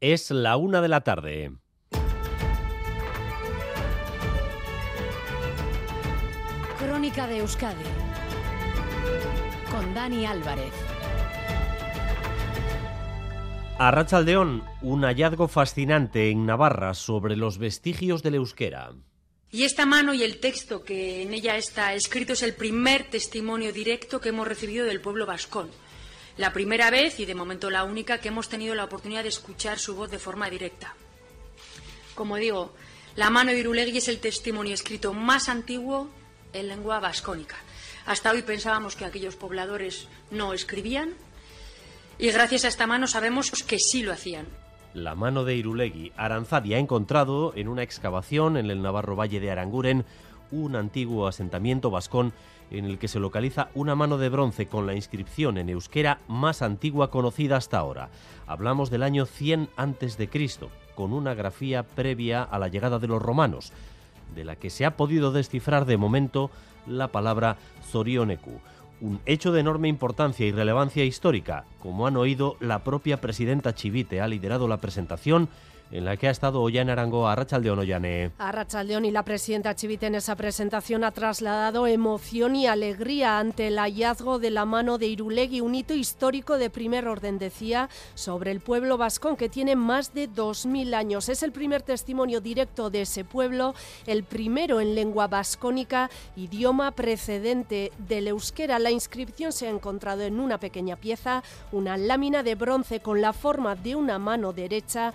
Es la una de la tarde. Crónica de Euskadi con Dani Álvarez. A Rachaldeón, un hallazgo fascinante en Navarra sobre los vestigios del euskera. Y esta mano y el texto que en ella está escrito es el primer testimonio directo que hemos recibido del pueblo vascón. La primera vez y de momento la única que hemos tenido la oportunidad de escuchar su voz de forma directa. Como digo, la mano de Irulegui es el testimonio escrito más antiguo en lengua vascónica. Hasta hoy pensábamos que aquellos pobladores no escribían y gracias a esta mano sabemos que sí lo hacían. La mano de Irulegui. Aranzadi ha encontrado en una excavación en el Navarro Valle de Aranguren un antiguo asentamiento vascón en el que se localiza una mano de bronce con la inscripción en euskera más antigua conocida hasta ahora. Hablamos del año 100 a.C., con una grafía previa a la llegada de los romanos, de la que se ha podido descifrar de momento la palabra Zorioneku. Un hecho de enorme importancia y relevancia histórica. Como han oído, la propia presidenta Chivite ha liderado la presentación en la que ha estado Ollane Arango a Rachaldeón Ollane. A Rachaldeón y la presidenta Chivite en esa presentación ha trasladado emoción y alegría ante el hallazgo de la mano de Irulegui, un hito histórico de primer orden, decía, sobre el pueblo vascón que tiene más de 2.000 años. Es el primer testimonio directo de ese pueblo, el primero en lengua vascónica, idioma precedente del euskera. La inscripción se ha encontrado en una pequeña pieza, una lámina de bronce con la forma de una mano derecha,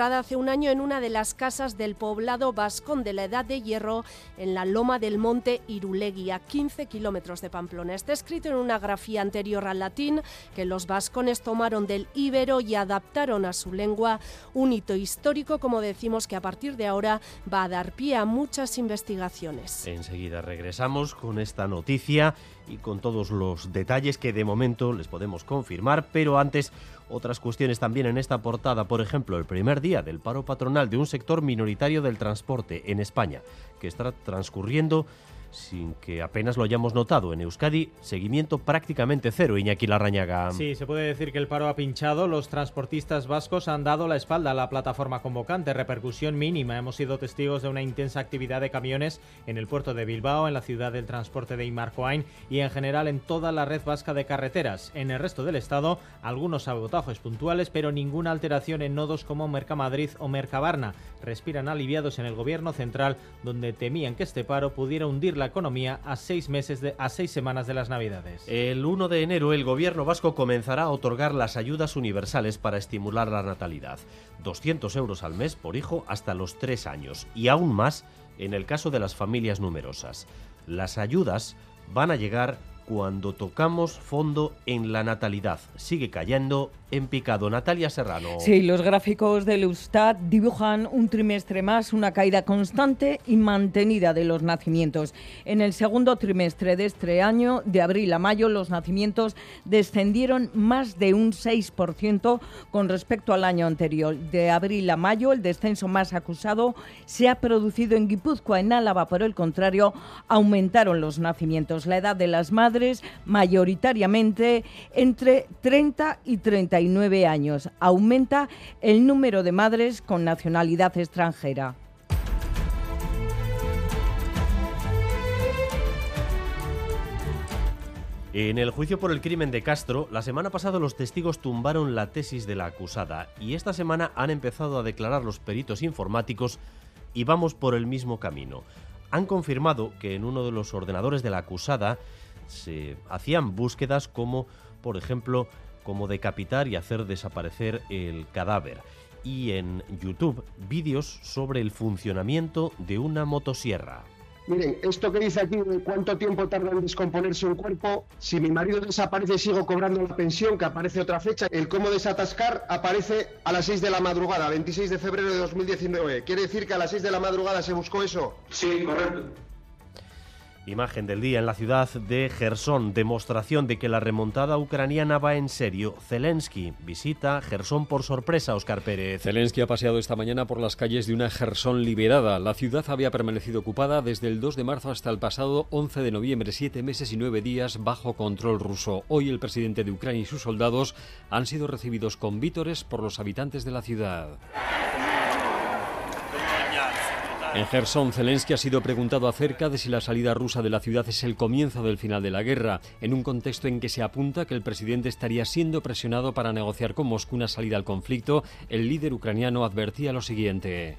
hace un año en una de las casas del poblado vascón de la Edad de Hierro en la loma del monte Irulegui, a 15 kilómetros de Pamplona. Está escrito en una grafía anterior al latín que los vascones tomaron del íbero y adaptaron a su lengua, un hito histórico, como decimos, que a partir de ahora va a dar pie a muchas investigaciones. Enseguida regresamos con esta noticia y con todos los detalles que de momento les podemos confirmar, pero antes otras cuestiones también en esta portada, por ejemplo, el primer día del paro patronal de un sector minoritario del transporte en España, que está transcurriendo sin que apenas lo hayamos notado. En Euskadi, seguimiento prácticamente cero, Iñaki Larrañaga. Sí, se puede decir que el paro ha pinchado. Los transportistas vascos han dado la espalda a la plataforma convocante. Repercusión mínima. Hemos sido testigos de una intensa actividad de camiones en el puerto de Bilbao, en la ciudad del transporte de Imarcoain y en general en toda la red vasca de carreteras. En el resto del estado, algunos sabotajes puntuales, pero ninguna alteración en nodos como Mercamadrid o Mercabarna. Respiran aliviados en el gobierno central, donde temían que este paro pudiera hundir la economía a seis meses de, a seis semanas de las Navidades. El 1 de enero el gobierno vasco comenzará a otorgar las ayudas universales para estimular la natalidad. 200 euros al mes por hijo hasta los tres años y aún más en el caso de las familias numerosas. Las ayudas van a llegar cuando tocamos fondo en la natalidad. Sigue cayendo en picado. Natalia Serrano. Sí, los gráficos del Eustat dibujan un trimestre más una caída constante y mantenida de los nacimientos. En el segundo trimestre de este año, de abril a mayo, los nacimientos descendieron más de un 6% con respecto al año anterior. De abril a mayo, el descenso más acusado se ha producido en Guipúzcoa. En Álava, por el contrario, aumentaron los nacimientos. La edad de las madres, mayoritariamente entre 30 y 30 años. Aumenta el número de madres con nacionalidad extranjera. En el juicio por el crimen de Castro, la semana pasada los testigos tumbaron la tesis de la acusada y esta semana han empezado a declarar los peritos informáticos y vamos por el mismo camino. Han confirmado que en uno de los ordenadores de la acusada se hacían búsquedas como, por ejemplo, como decapitar y hacer desaparecer el cadáver. Y en YouTube, vídeos sobre el funcionamiento de una motosierra. Miren, esto que dice aquí de cuánto tiempo tarda en descomponerse un cuerpo, si mi marido desaparece sigo cobrando la pensión, que aparece otra fecha, el cómo desatascar aparece a las 6 de la madrugada, 26 de febrero de 2019. ¿Quiere decir que a las 6 de la madrugada se buscó eso? Sí, correcto. Imagen del día en la ciudad de Gerson, demostración de que la remontada ucraniana va en serio. Zelensky visita Gerson por sorpresa, Oscar Pérez. Zelensky ha paseado esta mañana por las calles de una Gerson liberada. La ciudad había permanecido ocupada desde el 2 de marzo hasta el pasado 11 de noviembre, siete meses y nueve días bajo control ruso. Hoy el presidente de Ucrania y sus soldados han sido recibidos con vítores por los habitantes de la ciudad. En Gerson, Zelensky ha sido preguntado acerca de si la salida rusa de la ciudad es el comienzo del final de la guerra, en un contexto en que se apunta que el presidente estaría siendo presionado para negociar con Moscú una salida al conflicto. El líder ucraniano advertía lo siguiente.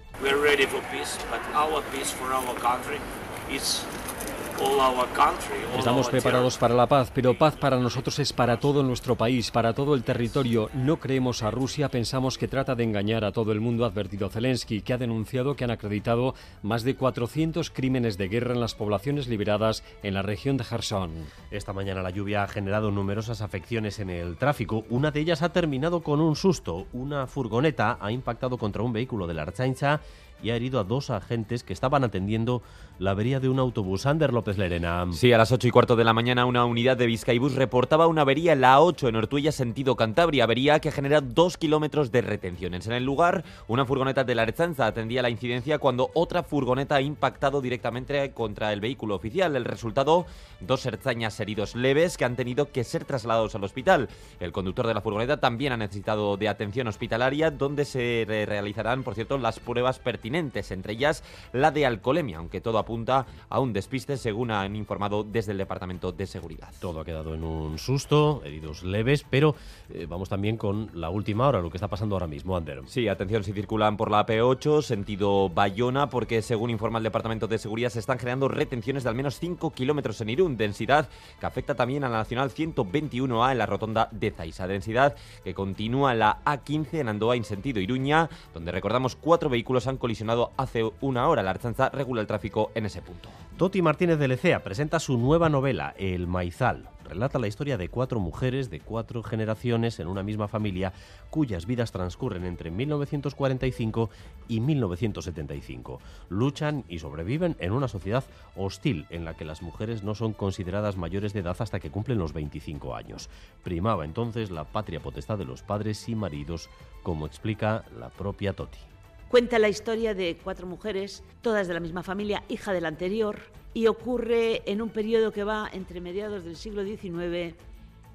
Estamos preparados para la paz, pero paz para nosotros es para todo nuestro país, para todo el territorio. No creemos a Rusia, pensamos que trata de engañar a todo el mundo, ha advertido Zelensky, que ha denunciado que han acreditado más de 400 crímenes de guerra en las poblaciones liberadas en la región de Kherson. Esta mañana la lluvia ha generado numerosas afecciones en el tráfico. Una de ellas ha terminado con un susto. Una furgoneta ha impactado contra un vehículo de la Archaincha y ha herido a dos agentes que estaban atendiendo la avería de un autobús. Ander López Lerena. Sí, a las 8 y cuarto de la mañana una unidad de Vizcaibus reportaba una avería en la A8 en Ortuella, sentido Cantabria. Avería que genera dos kilómetros de retenciones. En el lugar, una furgoneta de la Archanza atendía la incidencia cuando otra furgoneta ha impactado directamente contra el vehículo oficial. El resultado, dos herzañas heridos leves que han tenido que ser trasladados al hospital. El conductor de la furgoneta también ha necesitado de atención hospitalaria, donde se realizarán, por cierto, las pruebas pertinentes entre ellas la de alcoholemia, aunque todo apunta a un despiste, según han informado desde el Departamento de Seguridad. Todo ha quedado en un susto, heridos leves, pero eh, vamos también con la última hora, lo que está pasando ahora mismo, Ander. Sí, atención si circulan por la P8, sentido Bayona, porque según informa el Departamento de Seguridad se están creando retenciones de al menos 5 kilómetros en Irún, densidad que afecta también a la Nacional 121A en la rotonda de Zaisa, densidad que continúa en la A15 en Andoa en sentido Iruña, donde recordamos cuatro vehículos han colisionado hace una hora. La Archanza regula el tráfico en ese punto. Toti Martínez de Lecea presenta su nueva novela, El Maizal. Relata la historia de cuatro mujeres de cuatro generaciones en una misma familia cuyas vidas transcurren entre 1945 y 1975. Luchan y sobreviven en una sociedad hostil en la que las mujeres no son consideradas mayores de edad hasta que cumplen los 25 años. Primaba entonces la patria potestad de los padres y maridos, como explica la propia Toti. Cuenta la historia de cuatro mujeres, todas de la misma familia, hija de la anterior, y ocurre en un periodo que va entre mediados del siglo XIX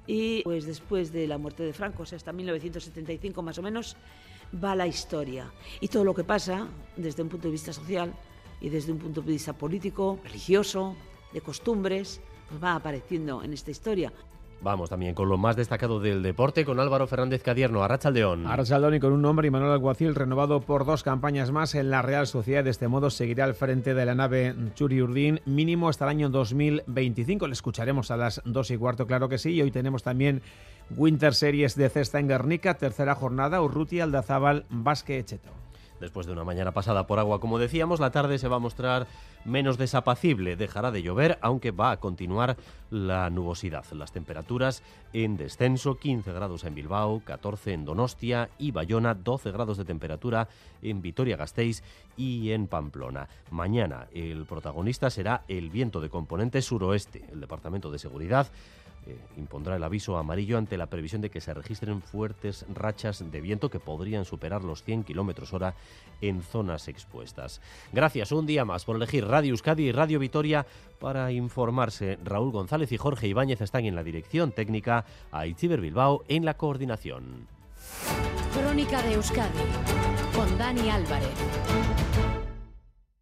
y pues después de la muerte de Franco, o sea, hasta 1975 más o menos, va la historia. Y todo lo que pasa desde un punto de vista social y desde un punto de vista político, religioso, de costumbres, pues va apareciendo en esta historia. Vamos también con lo más destacado del deporte con Álvaro Fernández Cadierno, Arrachaldeón. Arrachaldeón y con un nombre Manuel Alguacil renovado por dos campañas más en la Real Sociedad. De este modo seguirá al frente de la nave Churi Urdín mínimo hasta el año 2025. Le escucharemos a las dos y cuarto, claro que sí. Y hoy tenemos también Winter Series de Cesta en Guernica, tercera jornada, Urruti, Aldazábal, Basque Echeto. Después de una mañana pasada por agua, como decíamos, la tarde se va a mostrar menos desapacible. Dejará de llover, aunque va a continuar la nubosidad. Las temperaturas en descenso, 15 grados en Bilbao, 14 en Donostia y Bayona, 12 grados de temperatura en Vitoria-Gasteiz y en Pamplona. Mañana el protagonista será el viento de componente suroeste. El Departamento de Seguridad eh, impondrá el aviso amarillo ante la previsión de que se registren fuertes rachas de viento que podrían superar los 100 kilómetros hora en zonas expuestas. Gracias un día más por elegir Radio Euskadi y Radio Vitoria para informarse. Raúl González y Jorge Ibáñez están en la dirección técnica, a Itziber Bilbao en la coordinación. Crónica de Euskadi con Dani Álvarez.